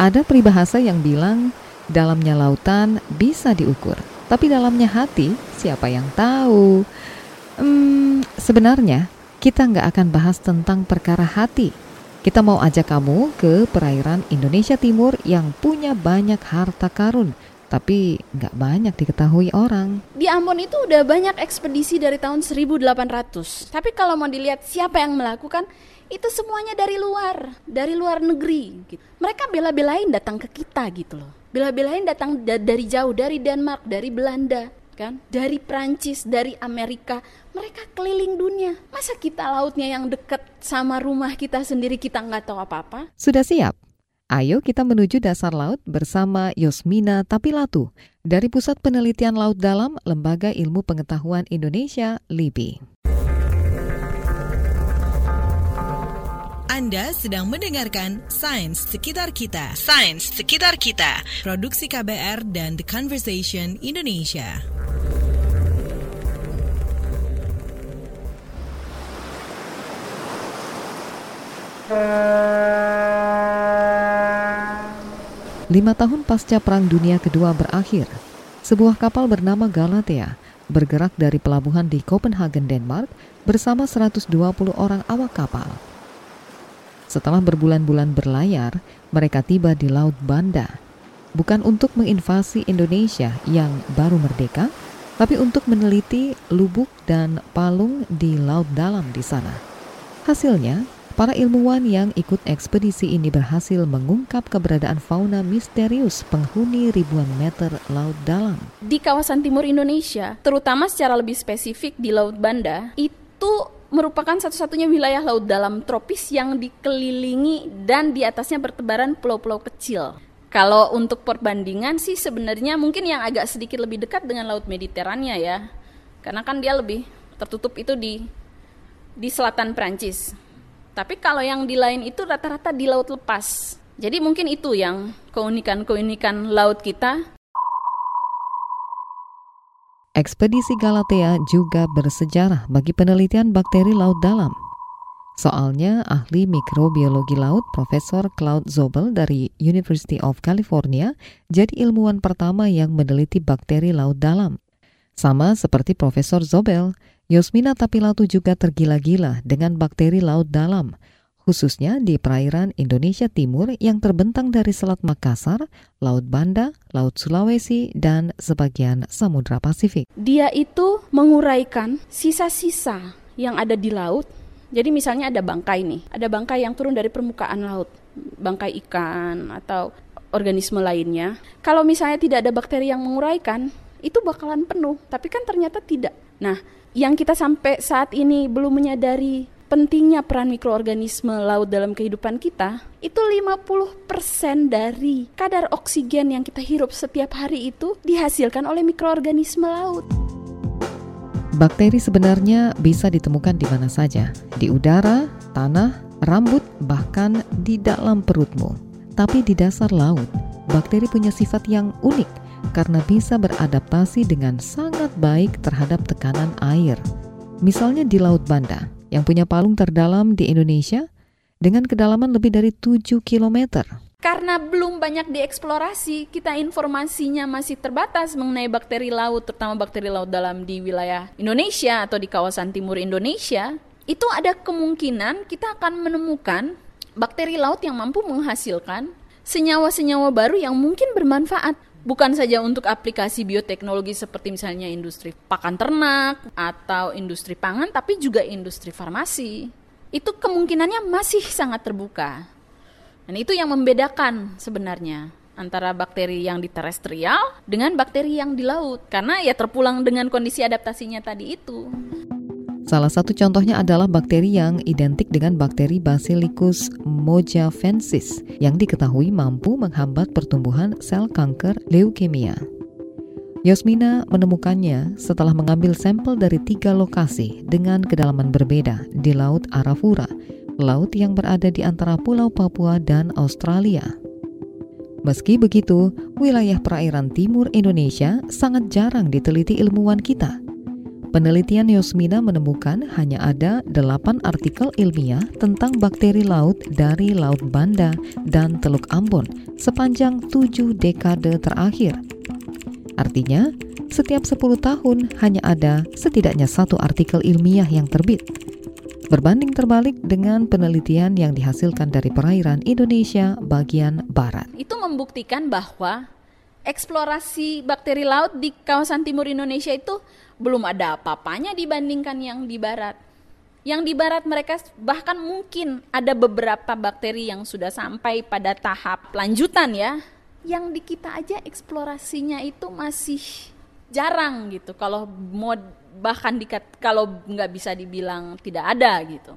Ada peribahasa yang bilang dalamnya lautan bisa diukur, tapi dalamnya hati siapa yang tahu? Hmm, sebenarnya kita nggak akan bahas tentang perkara hati. Kita mau ajak kamu ke perairan Indonesia Timur yang punya banyak harta karun, tapi nggak banyak diketahui orang. Di Ambon itu udah banyak ekspedisi dari tahun 1800. Tapi kalau mau dilihat siapa yang melakukan, itu semuanya dari luar, dari luar negeri. Gitu. Mereka bela-belain datang ke kita gitu loh. Bela-belain datang da dari jauh, dari Denmark, dari Belanda, kan? Dari Prancis, dari Amerika. Mereka keliling dunia. Masa kita lautnya yang deket sama rumah kita sendiri kita nggak tahu apa-apa? Sudah siap? Ayo kita menuju dasar laut bersama Yosmina Tapilatu dari Pusat Penelitian Laut Dalam Lembaga Ilmu Pengetahuan Indonesia LIPI. Anda sedang mendengarkan Sains Sekitar Kita. Sains Sekitar Kita. Produksi KBR dan The Conversation Indonesia. Lima tahun pasca Perang Dunia Kedua berakhir, sebuah kapal bernama Galatea bergerak dari pelabuhan di Copenhagen, Denmark bersama 120 orang awak kapal. Setelah berbulan-bulan berlayar, mereka tiba di Laut Banda. Bukan untuk menginvasi Indonesia yang baru merdeka, tapi untuk meneliti lubuk dan palung di laut dalam di sana. Hasilnya, Para ilmuwan yang ikut ekspedisi ini berhasil mengungkap keberadaan fauna misterius penghuni ribuan meter laut dalam. Di kawasan timur Indonesia, terutama secara lebih spesifik di Laut Banda, itu merupakan satu-satunya wilayah laut dalam tropis yang dikelilingi dan di atasnya bertebaran pulau-pulau kecil. Kalau untuk perbandingan sih sebenarnya mungkin yang agak sedikit lebih dekat dengan Laut Mediterania ya. Karena kan dia lebih tertutup itu di di selatan Prancis. Tapi kalau yang di lain itu rata-rata di laut lepas. Jadi mungkin itu yang keunikan-keunikan laut kita. Ekspedisi Galatea juga bersejarah bagi penelitian bakteri laut dalam. Soalnya ahli mikrobiologi laut Profesor Claude Zobel dari University of California jadi ilmuwan pertama yang meneliti bakteri laut dalam. Sama seperti Profesor Zobel, Yosmina Tapilatu juga tergila-gila dengan bakteri laut dalam, khususnya di perairan Indonesia Timur yang terbentang dari Selat Makassar, Laut Banda, Laut Sulawesi, dan sebagian Samudra Pasifik. Dia itu menguraikan sisa-sisa yang ada di laut. Jadi misalnya ada bangkai nih, ada bangkai yang turun dari permukaan laut, bangkai ikan atau organisme lainnya. Kalau misalnya tidak ada bakteri yang menguraikan, itu bakalan penuh, tapi kan ternyata tidak. Nah, yang kita sampai saat ini belum menyadari pentingnya peran mikroorganisme laut dalam kehidupan kita, itu 50% dari kadar oksigen yang kita hirup setiap hari itu dihasilkan oleh mikroorganisme laut. Bakteri sebenarnya bisa ditemukan di mana saja, di udara, tanah, rambut, bahkan di dalam perutmu. Tapi di dasar laut, bakteri punya sifat yang unik karena bisa beradaptasi dengan sangat baik terhadap tekanan air. Misalnya di Laut Banda, yang punya palung terdalam di Indonesia dengan kedalaman lebih dari 7 km. Karena belum banyak dieksplorasi, kita informasinya masih terbatas mengenai bakteri laut, terutama bakteri laut dalam di wilayah Indonesia atau di kawasan timur Indonesia. Itu ada kemungkinan kita akan menemukan bakteri laut yang mampu menghasilkan senyawa-senyawa baru yang mungkin bermanfaat bukan saja untuk aplikasi bioteknologi seperti misalnya industri pakan ternak atau industri pangan, tapi juga industri farmasi. Itu kemungkinannya masih sangat terbuka. Dan itu yang membedakan sebenarnya antara bakteri yang di terestrial dengan bakteri yang di laut. Karena ya terpulang dengan kondisi adaptasinya tadi itu. Salah satu contohnya adalah bakteri yang identik dengan bakteri Basilicus mojafensis yang diketahui mampu menghambat pertumbuhan sel kanker leukemia. Yosmina menemukannya setelah mengambil sampel dari tiga lokasi dengan kedalaman berbeda di Laut Arafura, laut yang berada di antara Pulau Papua dan Australia. Meski begitu, wilayah perairan timur Indonesia sangat jarang diteliti ilmuwan kita – Penelitian Yosmina menemukan hanya ada 8 artikel ilmiah tentang bakteri laut dari Laut Banda dan Teluk Ambon sepanjang 7 dekade terakhir. Artinya, setiap 10 tahun hanya ada setidaknya satu artikel ilmiah yang terbit. Berbanding terbalik dengan penelitian yang dihasilkan dari perairan Indonesia bagian barat. Itu membuktikan bahwa eksplorasi bakteri laut di kawasan timur Indonesia itu belum ada apa-apanya dibandingkan yang di barat. Yang di barat mereka bahkan mungkin ada beberapa bakteri yang sudah sampai pada tahap lanjutan ya. Yang di kita aja eksplorasinya itu masih jarang gitu. Kalau mau bahkan dikat kalau nggak bisa dibilang tidak ada gitu.